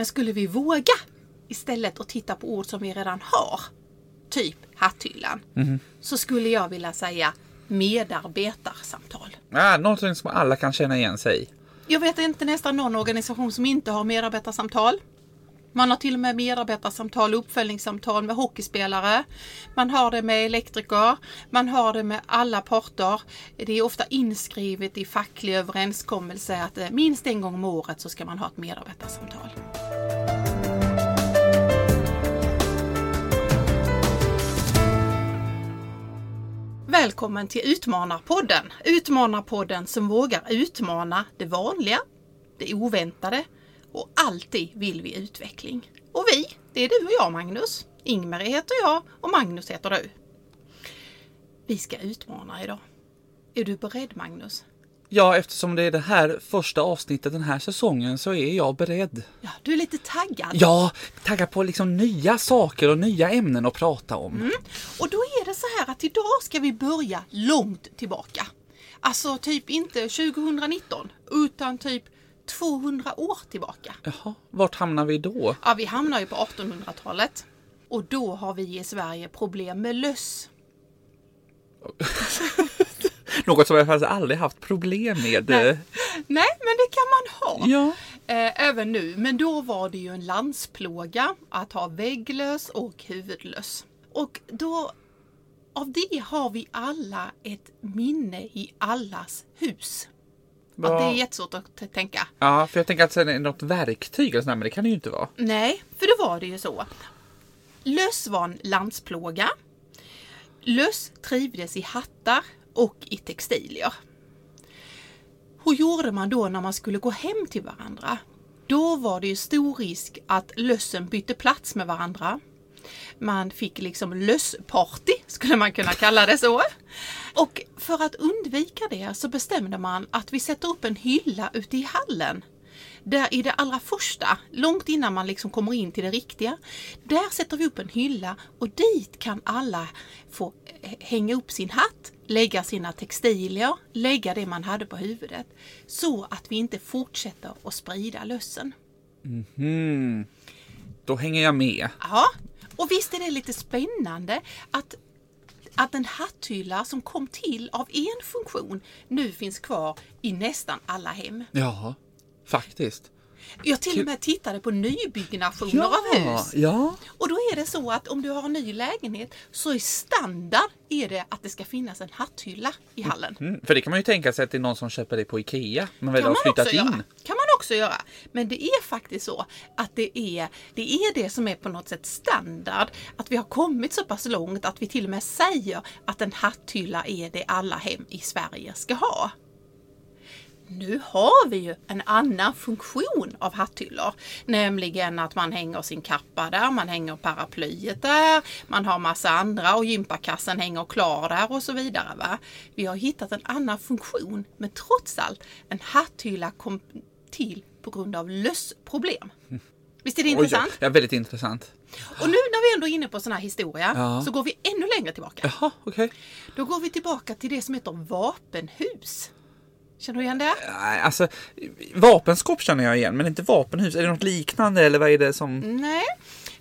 Men skulle vi våga istället att titta på ord som vi redan har, typ hatthyllan, så skulle jag vilja säga medarbetarsamtal. Ah, någonting som alla kan känna igen sig i. Jag vet inte nästan någon organisation som inte har medarbetarsamtal. Man har till och med medarbetarsamtal och uppföljningssamtal med hockeyspelare. Man har det med elektriker. Man har det med alla parter. Det är ofta inskrivet i facklig överenskommelse att eh, minst en gång om året så ska man ha ett medarbetarsamtal. Välkommen till Utmanarpodden! Utmanarpodden som vågar utmana det vanliga, det oväntade och alltid vill vi utveckling. Och vi, det är du och jag Magnus. Ingmar heter jag och Magnus heter du. Vi ska utmana idag. Är du beredd Magnus? Ja, eftersom det är det här första avsnittet den här säsongen så är jag beredd. Ja, du är lite taggad. Ja, taggad på liksom nya saker och nya ämnen att prata om. Och då är det så här att idag ska vi börja långt tillbaka. Alltså typ inte 2019 utan typ 200 år tillbaka. Jaha, vart hamnar vi då? Ja, vi hamnar ju på 1800-talet. Och då har vi i Sverige problem med löss. Något som jag faktiskt aldrig haft problem med. Nej. Nej, men det kan man ha. Ja. Eh, även nu. Men då var det ju en landsplåga att ha vägglöss och huvudlöss. Och då, av det har vi alla ett minne i allas hus. Att det är jättesvårt att tänka. Ja, för jag tänker att det är något verktyg eller sånt, där, men det kan det ju inte vara. Nej, för då var det ju så. Löss var en landsplåga. Löss trivdes i hattar och i textilier. Hur gjorde man då när man skulle gå hem till varandra? Då var det ju stor risk att lössen bytte plats med varandra. Man fick liksom lössparty, skulle man kunna kalla det så. Och för att undvika det så bestämde man att vi sätter upp en hylla ute i hallen. Där i det allra första, långt innan man liksom kommer in till det riktiga, där sätter vi upp en hylla och dit kan alla få hänga upp sin hatt, lägga sina textilier, lägga det man hade på huvudet. Så att vi inte fortsätter att sprida lössen. Hmm. Då hänger jag med. Ja, och visst är det lite spännande att, att en hatthylla som kom till av en funktion nu finns kvar i nästan alla hem. Ja, faktiskt. Jag till och med tittade på nybyggnationer av hus. ja. Och då är det så att om du har en ny lägenhet så är standard är det att det ska finnas en hatthylla i hallen. Mm, för det kan man ju tänka sig att det är någon som köper det på Ikea. Men väl kan har man, flyttat in. göra. kan man också göra. Men det är faktiskt så att det är, det är det som är på något sätt standard. Att vi har kommit så pass långt att vi till och med säger att en hatthylla är det alla hem i Sverige ska ha. Nu har vi ju en annan funktion av hatthyllor. Nämligen att man hänger sin kappa där, man hänger paraplyet där, man har massa andra och gympakassen hänger klar där och så vidare. Va? Vi har hittat en annan funktion men trots allt, en hatthylla kom till på grund av lössproblem. Visst är det Oj, intressant? ja, väldigt intressant. Och nu när vi ändå är inne på sån här historia Ja. så går vi ännu längre tillbaka. Jaha, okej. Då går vi tillbaka till det som heter vapenhus. Känner du igen det? Nej, Alltså, vapenskåp känner jag igen, men inte vapenhus. Är det något liknande eller vad är det som... Nej,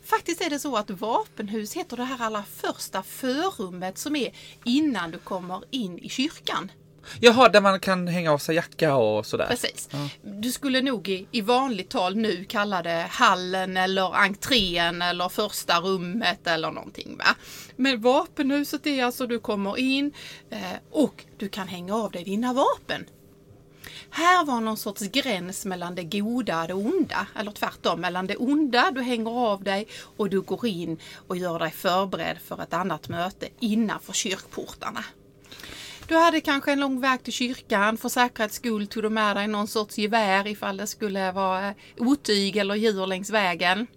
faktiskt är det så att vapenhus heter det här allra första förrummet som är innan du kommer in i kyrkan. Jaha, där man kan hänga av sig jacka och sådär. Precis. Du skulle nog i, i vanligt tal nu kalla det hallen eller entrén eller första rummet eller någonting. Va? Men vapenhuset är alltså du kommer in eh, och du kan hänga av dig dina vapen. Här var någon sorts gräns mellan det goda och det onda. Eller tvärtom, mellan det onda, du hänger av dig och du går in och gör dig förberedd för ett annat möte innanför kyrkportarna. Du hade kanske en lång väg till kyrkan. För säkerhets skull tog du med dig någon sorts gevär ifall det skulle vara eh, otyg eller djur längs vägen.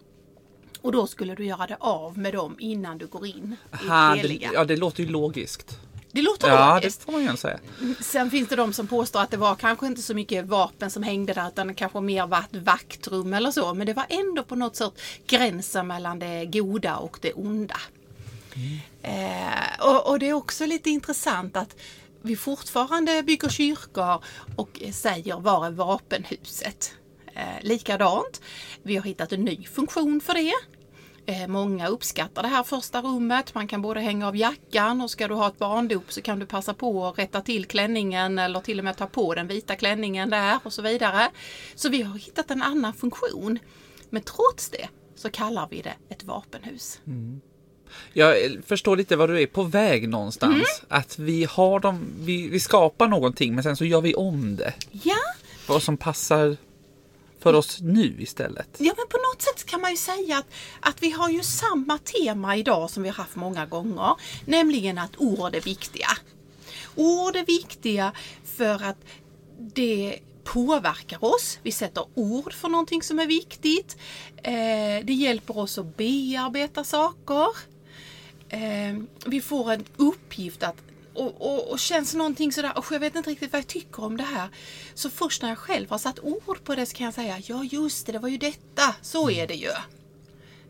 Och då skulle du göra det av med dem innan du går in i Aha, det det, heliga. ja, det låter ju logiskt. Det låter Ja, det logiskt. får man ju säga. Sen finns det de som påstår att det var kanske inte så mycket vapen som hängde där utan det kanske mer var ett vaktrum eller så. Men det var ändå på något sätt gränsen mellan det goda och det onda. Eh, och, och det är också lite intressant att vi fortfarande bygger kyrkor och säger var är vapenhuset? Eh, likadant, vi har hittat en ny funktion för det. Eh, många uppskattar det här första rummet. Man kan både hänga av jackan och ska du ha ett barndop så kan du passa på att rätta till klänningen eller till och med ta på den vita klänningen där och så vidare. Så vi har hittat en annan funktion. Men trots det så kallar vi det ett vapenhus. Jag förstår lite vad du är på väg någonstans. Mm. Att vi har dem, vi, vi skapar någonting men sen så gör vi om det. Ja, Vad som passar för oss nu istället. Ja men på något sätt kan man ju säga att, att vi har ju samma tema idag som vi har haft många gånger. Nämligen att ord är viktiga. Ord är viktiga för att det påverkar oss. Vi sätter ord för någonting som är viktigt. Eh, det hjälper oss att bearbeta saker. Eh, vi får en uppgift att och, och, och känns någonting sådär, och jag vet inte riktigt vad jag tycker om det här. Så först när jag själv har satt ord på det så kan jag säga, ja just det, det var ju detta, så är det ju.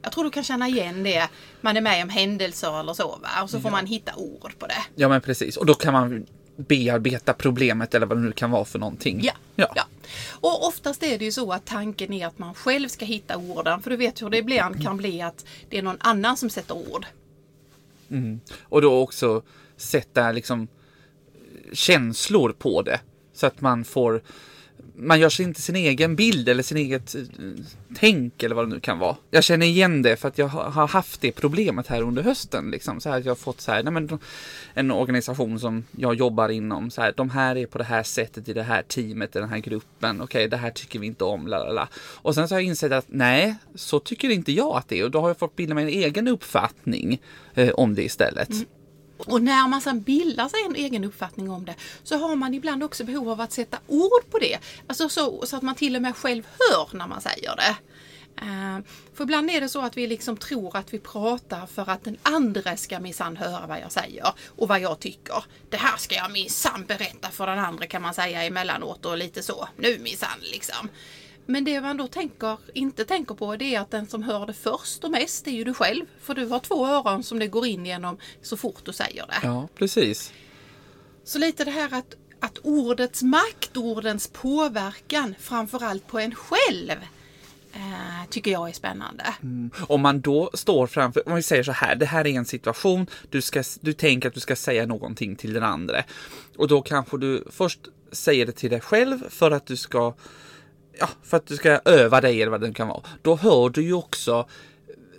Jag tror du kan känna igen det. Man är med om händelser eller så va? Och så får man hitta ord på det. Ja men precis. Och då kan man bearbeta problemet eller vad det nu kan vara för någonting. Ja, ja. ja. Och oftast är det ju så att tanken är att man själv ska hitta orden. För du vet hur det ibland kan bli att det är någon annan som sätter ord. Och då också sätta liksom eh, känslor på det. Så att man får man gör sig inte sin egen bild eller sin eget eh, tänk eller vad det nu kan vara. Jag känner igen det för att jag har haft det problemet här under hösten. Liksom. Så här, att jag har fått så här, nej men, en organisation som jag jobbar inom. Så här, de här är på det här sättet i det här teamet, i den här gruppen. Okej, det här tycker vi inte om. Lalala. Och sen så har jag insett att nej, så tycker inte jag att det är. Och då har jag fått bilda mig en egen uppfattning eh, om det istället. Mm. Och när man sedan bildar sig en egen uppfattning om det så har man ibland också behov av att sätta ord på det. Alltså så, så att man till och med själv hör när man säger det. Eh, för ibland är det så att vi liksom tror att vi pratar för att den andra ska minsann höra vad jag säger och vad jag tycker. Det här ska jag minsann berätta för den andra kan man säga emellanåt och lite så. Nu minsann liksom. Men det man då tänker, inte tänker på det är att den som hör det först och mest är ju du själv. För du har två öron som det går in genom så fort du säger det. Ja, precis. Så lite det här att, att ordets makt, ordens påverkan, framförallt på en själv, eh, tycker jag är spännande. Om man då står framför, om vi säger så här, det här är en situation, du, ska, du tänker att du ska säga någonting till den andra. Och då kanske du först säger det till dig själv för att du ska, ja, för att du ska öva dig eller vad det kan vara. Då hör du ju också,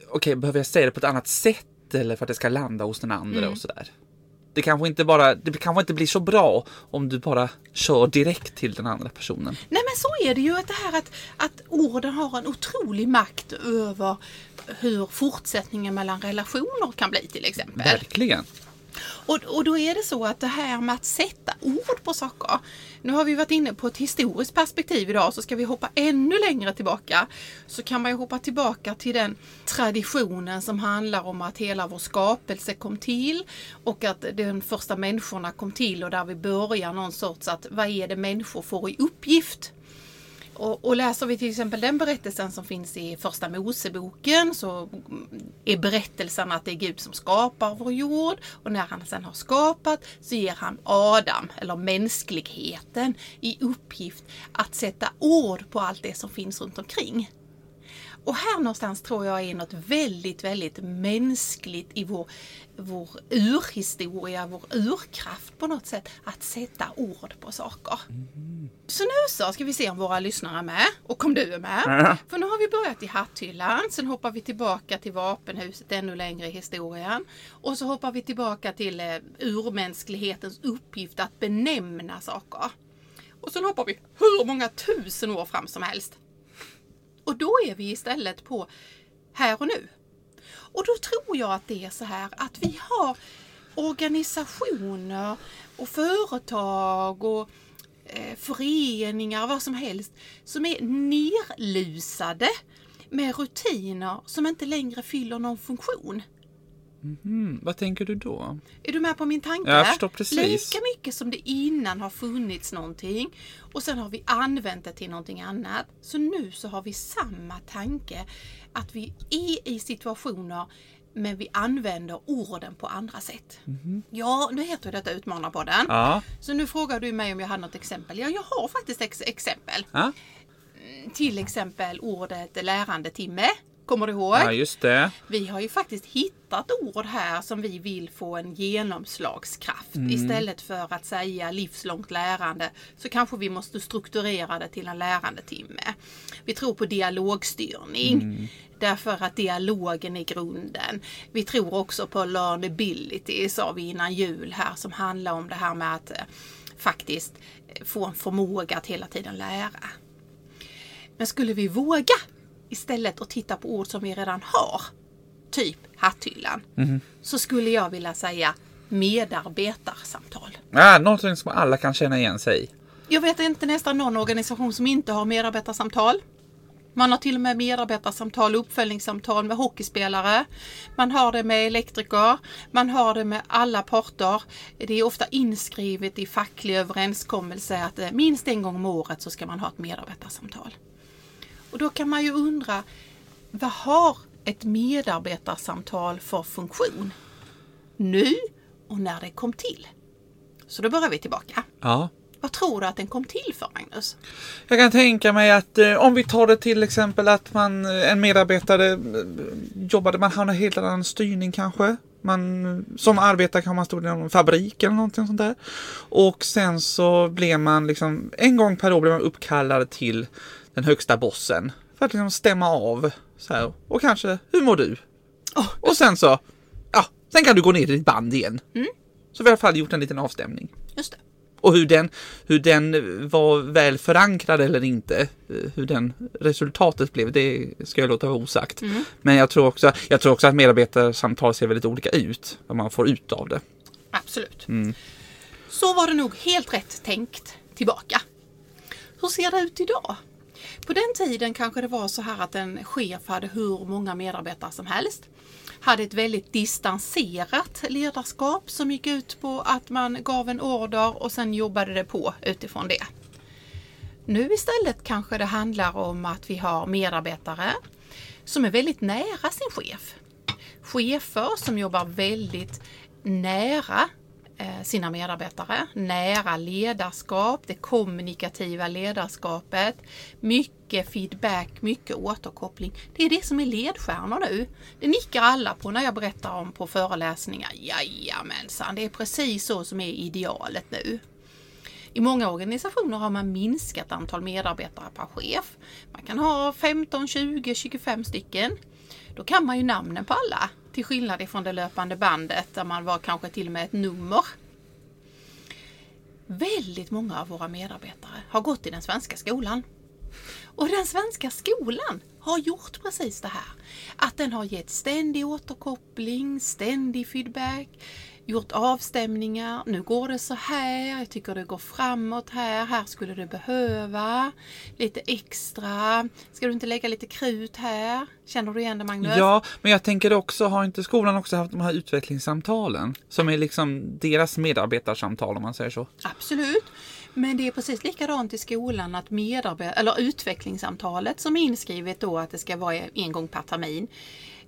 okej, behöver jag säga det på ett annat sätt eller för att det ska landa hos den andra och sådär. Det kanske inte bara, det kanske inte blir så bra om du bara kör direkt till den andra personen. Nej men så är det ju, att det här att, att orden har en otrolig makt över hur fortsättningen mellan relationer kan bli till exempel. Verkligen. Och, och då är det så att det här med att sätta ord på saker. Nu har vi varit inne på ett historiskt perspektiv idag så ska vi hoppa ännu längre tillbaka. Så kan man ju hoppa tillbaka till den traditionen som handlar om att hela vår skapelse kom till och att de första människorna kom till och där vi börjar någon sorts att vad är det människor får i uppgift? Och, och läser vi till exempel den berättelsen som finns i första Moseboken så är berättelsen att det är Gud som skapar vår jord och när han sedan har skapat så ger han Adam, eller mänskligheten, i uppgift att sätta ord på allt det som finns runt omkring. Och här någonstans tror jag är något väldigt, väldigt mänskligt i vår, vår urhistoria, vår urkraft på något sätt, att sätta ord på saker. Så nu så ska vi se om våra lyssnare är med och om du är med. Ja. För nu har vi börjat i hatthyllan, sen hoppar vi tillbaka till vapenhuset ännu längre i historien. Och så hoppar vi tillbaka till eh, urmänsklighetens uppgift att benämna saker. Och sen hoppar vi hur många tusen år fram som helst. Och då är vi istället på här och nu. Och då tror jag att det är så här att vi har organisationer och företag och eh, föreningar, vad som helst, som är nerlusade med rutiner som inte längre fyller någon funktion. Mm, vad tänker du då? Är du med på min tanke? Jag förstår precis. Lika mycket som det innan har funnits någonting och sen har vi använt det till någonting annat. Så nu så har vi samma tanke att vi är i situationer men vi använder orden på andra sätt. Ja, nu heter detta Utmanarpodden. Ja. Så nu frågar du mig om jag har något exempel. Ja, jag har faktiskt ex exempel. ja. till exempel ordet lärandetimme. Kommer du ihåg? Ja, just det. Vi har ju faktiskt hittat ord här som vi vill få en genomslagskraft. Istället för att säga livslångt lärande så kanske vi måste strukturera det till en lärandetimme. Vi tror på dialogstyrning. Därför att dialogen är grunden. Vi tror också på learnability, sa vi innan jul här, som handlar om det här med att eh, faktiskt eh, få en förmåga att hela tiden lära. Men skulle vi våga istället att titta på ord som vi redan har, typ hatthyllan, så skulle jag vilja säga medarbetarsamtal. Ja, någonting som alla kan känna igen sig i. Jag vet inte nästan någon organisation som inte har medarbetarsamtal. Man har till och med medarbetarsamtal och uppföljningssamtal med hockeyspelare. Man har det med elektriker. Man har det med alla parter. Det är ofta inskrivet i facklig överenskommelse att eh, minst en gång om året så ska man ha ett medarbetarsamtal. Och då kan man ju undra, vad har ett medarbetarsamtal för funktion? Nu och när det kom till. Så då börjar vi tillbaka. Ja. Vad tror du att den kom till för, Magnus? Jag kan tänka mig att eh, om vi tar det till exempel att man, eh, en medarbetare eh, jobbade, man har en helt annan styrning kanske. Man, som arbetare kan man stå i någon fabrik eller någonting sånt där. Och sen så blev man liksom, en gång per år blev man uppkallad till den högsta bossen. För att liksom stämma av så här. Och kanske, hur mår du? Åh, Och sen så, ja, sen kan du gå ner till ditt band igen. Så vi har i alla fall gjort en liten avstämning. just det. Och hur den, hur den var väl förankrad eller inte, hur den resultatet blev, det ska jag låta vara osagt. Men jag tror, också, jag tror också att medarbetarsamtal ser väldigt olika ut, vad man får ut av det. Absolut. Så var det nog helt rätt tänkt tillbaka. Hur ser det ut idag? På den tiden kanske det var så här att en chef hade hur många medarbetare som helst. Hade ett väldigt distanserat ledarskap som gick ut på att man gav en order och sen jobbade det på utifrån det. Nu istället kanske det handlar om att vi har medarbetare som är väldigt nära sin chef. Chefer som jobbar väldigt nära Eh, sina medarbetare, nära ledarskap, det kommunikativa ledarskapet, mycket feedback, mycket återkoppling. Det är det som är ledstjärnor nu. Det nickar alla på när jag berättar om på föreläsningar. Jajamensan, det är precis så som är idealet nu. I många organisationer har man minskat antal medarbetare per chef. Man kan ha 15, 20, 25 stycken. Då kan man ju namnen på alla. Till skillnad ifrån det löpande bandet där man var kanske till och med ett nummer. Väldigt många av våra medarbetare har gått i den svenska skolan. Och den svenska skolan har gjort precis det här. Att den har gett ständig återkoppling, ständig feedback, gjort avstämningar. Nu går det så här, jag tycker det går framåt här, här skulle du behöva lite extra. Ska du inte lägga lite krut här? Känner du igen det Magnus? Ja, men jag tänker också, har inte skolan också haft de här utvecklingssamtalen? Som är liksom deras medarbetarsamtal om man säger så. Absolut. Men det är precis likadant i skolan att medarbet- eller utvecklingssamtalet som är inskrivet då att det ska vara en gång per termin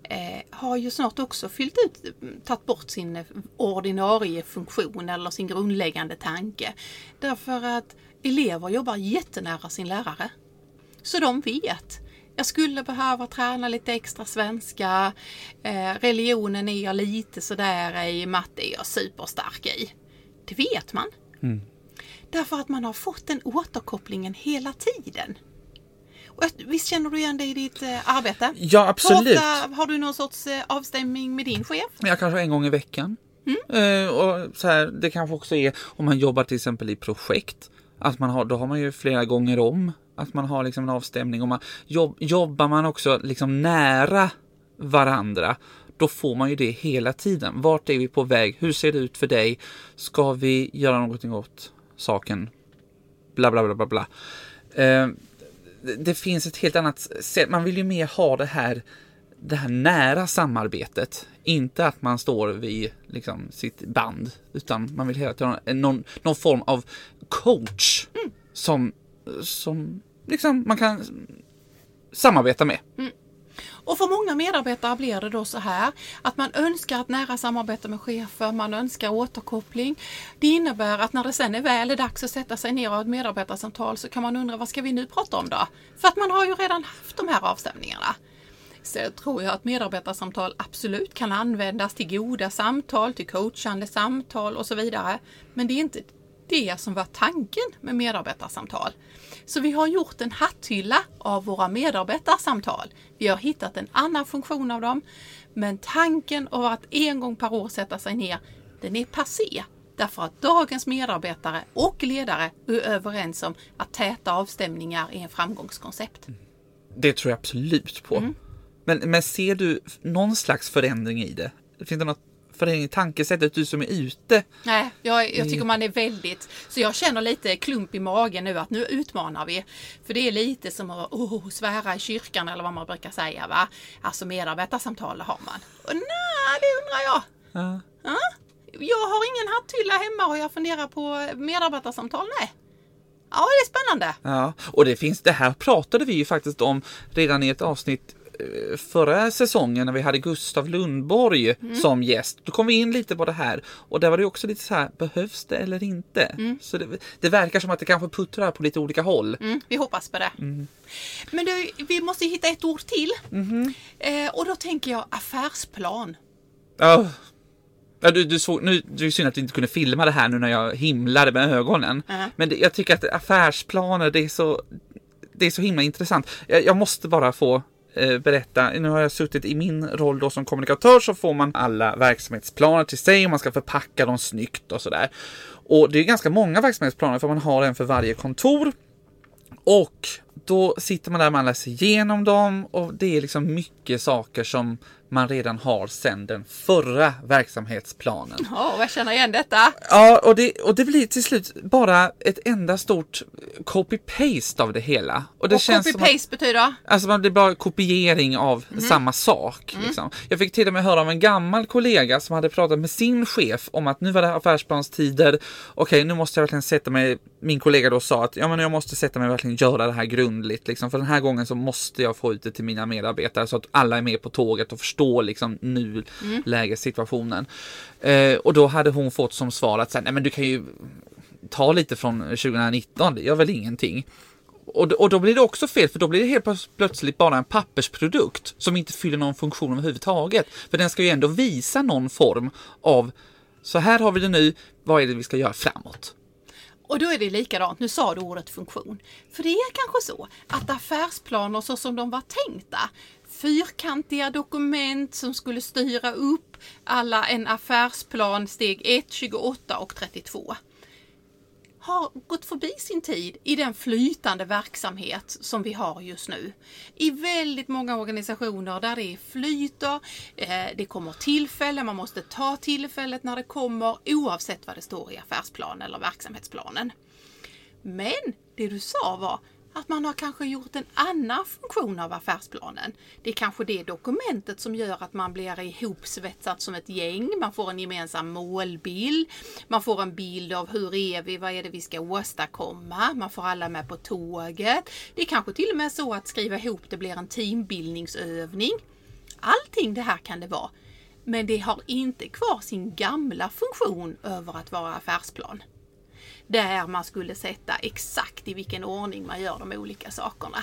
eh, har ju snart också fyllt ut, tagit bort sin ordinarie funktion eller sin grundläggande tanke. Därför att elever jobbar jättenära sin lärare. Så de vet. Jag skulle behöva träna lite extra svenska. Eh, religionen är jag lite sådär i, matte är jag superstark i. Det vet man. Därför att man har fått den återkopplingen hela tiden. Och visst känner du igen det i ditt eh, arbete? Ja, absolut. Ofta har du någon sorts eh, avstämning med din chef? Jag kanske en gång i veckan. Eh, och så här, det kanske också är om man jobbar till exempel i projekt. Att man har, då har man ju flera gånger om. Att man har liksom en avstämning. Och man, jobb, jobbar man också liksom nära varandra. Då får man ju det hela tiden. Vart är vi på väg? Hur ser det ut för dig? Ska vi göra någonting åt saken? Bla bla bla bla bla. Eh, det- finns ett helt annat sätt. Man vill ju mer ha det här det här nära samarbetet. Inte att man står vid liksom, sitt band, utan man vill hela tiden ha någon, någon form av coach som, som liksom, man kan samarbeta med. Och för många medarbetare blir det då så här att man önskar ett nära samarbete med chefer, man önskar återkoppling. Det innebär att när det sen är väl är dags att sätta sig ner och ha ett medarbetarsamtal så kan man undra vad ska vi nu prata om då? För att man har ju redan haft de här avstämningarna. Så tror jag att medarbetarsamtal absolut kan användas till goda samtal, till coachande samtal och så vidare. Men det är inte det som var tanken med medarbetarsamtal. Så vi har gjort en hatthylla av våra medarbetarsamtal. Vi har hittat en annan funktion av dem. Men tanken av att en gång per år sätta sig ner, den är passé. Därför att dagens medarbetare och ledare är överens om att täta avstämningar är en framgångskoncept. Det tror jag absolut på. Mm. Men, men ser du någon slags förändring i det? Finns det något förändring i tankesättet, du som är ute? Nej, jag, jag tycker man är väldigt... Så jag känner lite klump i magen nu att nu utmanar vi. För det är lite som att oh, svära i kyrkan eller vad man brukar säga. Va? Alltså medarbetarsamtal har man. Och nej, det undrar jag. Ja. Ja? Jag har ingen hatthylla hemma och jag funderar på medarbetarsamtal. Nej. Ja, det är spännande. Ja, och det finns, det här pratade vi ju faktiskt om redan i ett avsnitt förra säsongen när vi hade Gustav Lundborg Mm. som gäst. Då kom vi in lite på det här och där var det också lite så här, behövs det eller inte? Mm. Så det, det verkar som att det kanske puttrar på lite olika håll. Mm, vi hoppas på det. Men du, vi måste hitta ett ord till. Eh, och då tänker jag affärsplan. Ja. Ja, du, du såg, nu, det är synd att du inte kunde filma det här nu när jag himlade med ögonen. Mhm. Men det, jag tycker att affärsplaner, det är så, det är så himla intressant. Jag, jag måste bara få eh, berätta, nu har jag suttit i min roll då som kommunikatör så får man alla verksamhetsplaner till sig och man ska förpacka dem snyggt och sådär. Och det är ganska många verksamhetsplaner för man har en för varje kontor. Och då sitter man där, man läser igenom dem och det är liksom mycket saker som man redan har sedan den förra verksamhetsplanen. Ja, jag känner igen detta. Ja, och det, och det blir till slut bara ett enda stort copy-paste av det hela. Och det och känns som att, copy-paste betyder? Alltså man- det är bara kopiering av Mhm. samma sak. Mm. Liksom. Jag fick till och med höra av en gammal kollega som hade pratat med sin chef om att nu var det affärsplanstider. Okej, nu måste jag verkligen sätta mig. Min kollega då sa att ja, men jag måste sätta mig och verkligen göra det här grundligt. Liksom. För den här gången så måste jag få ut det till mina medarbetare så att alla är med på tåget och förstår liksom nu Mm. lägessituationen. Eh, och då hade hon fått som svar att nej men du kan ju ta lite från 2019, det gör väl ingenting. Och, och då blir det också fel, för då blir det helt plöts- plötsligt bara en pappersprodukt som inte fyller någon funktion överhuvudtaget. För den ska ju ändå visa någon form av, så här har vi det nu, vad är det vi ska göra framåt? Och då är det likadant, nu sa du ordet funktion. För det är kanske så att affärsplaner så som de var tänkta, fyrkantiga dokument som skulle styra upp alla en affärsplan steg 1, 28 och 32 har gått förbi sin tid i den flytande verksamhet som vi har just nu. I väldigt många organisationer där det flyter, eh, det kommer tillfällen, man måste ta tillfället när det kommer oavsett vad det står i affärsplanen eller verksamhetsplanen. Men det du sa var att man har kanske gjort en annan funktion av affärsplanen. Det är kanske det dokumentet som gör att man blir ihopsvetsat som ett gäng. Man får en gemensam målbild. Man får en bild av hur är vi, vad är det vi ska åstadkomma. Man får alla med på tåget. Det är kanske till och med så att skriva ihop det blir en teambildningsövning. Allting det här kan det vara. Men det har inte kvar sin gamla funktion över att vara affärsplan där man skulle sätta exakt i vilken ordning man gör de olika sakerna.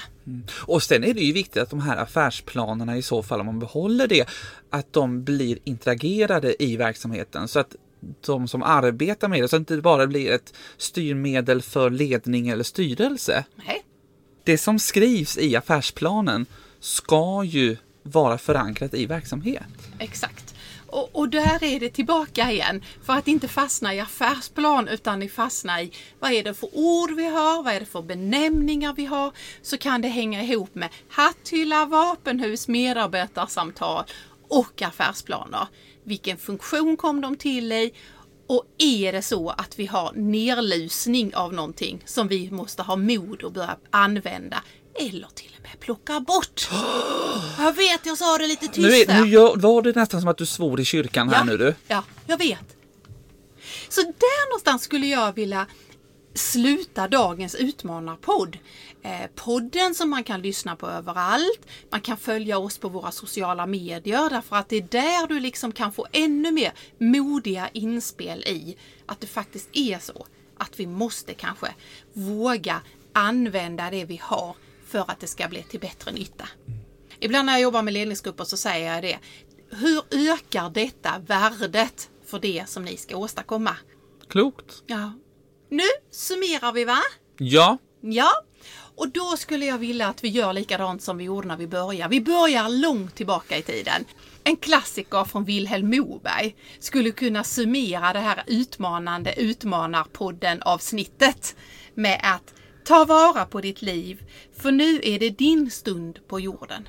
Och sen är det ju viktigt att de här affärsplanerna i så fall, om man behåller det, att de blir interagerade i verksamheten så att de som arbetar med det, så att det inte bara blir ett styrmedel för ledning eller styrelse. Nej. Det som skrivs i affärsplanen ska ju vara förankrat i verksamhet. Exakt. Och, och där är det tillbaka igen. För att inte fastna i affärsplan utan fastna i vad är det för ord vi har, vad är det för benämningar vi har. Så kan det hänga ihop med hatthylla, vapenhus, medarbetarsamtal och affärsplaner. Vilken funktion kom de till i? Och är det så att vi har nerlusning av någonting som vi måste ha mod att börja använda eller till och med plocka bort. Jag vet, jag sa det lite tyst Nu, är, nu gör, var det nästan som att du svor i kyrkan här Ja. nu du. Ja, jag vet. Så där någonstans skulle jag vilja sluta dagens utmanarpodd. Eh, podden som man kan lyssna på överallt. Man kan följa oss på våra sociala medier därför att det är där du liksom kan få ännu mer modiga inspel i att det faktiskt är så att vi måste kanske våga använda det vi har för att det ska bli till bättre nytta. Ibland när jag jobbar med ledningsgrupper så säger jag det. Hur ökar detta värdet för det som ni ska åstadkomma? Klokt. Ja. Nu summerar vi va? Ja. Ja. Och då skulle jag vilja att vi gör likadant som vi gjorde när vi började. Vi börjar långt tillbaka i tiden. En klassiker från Vilhelm Moberg skulle kunna summera det här utmanande Utmanarpodden avsnittet med att Ta vara på ditt liv, för nu är det din stund på jorden.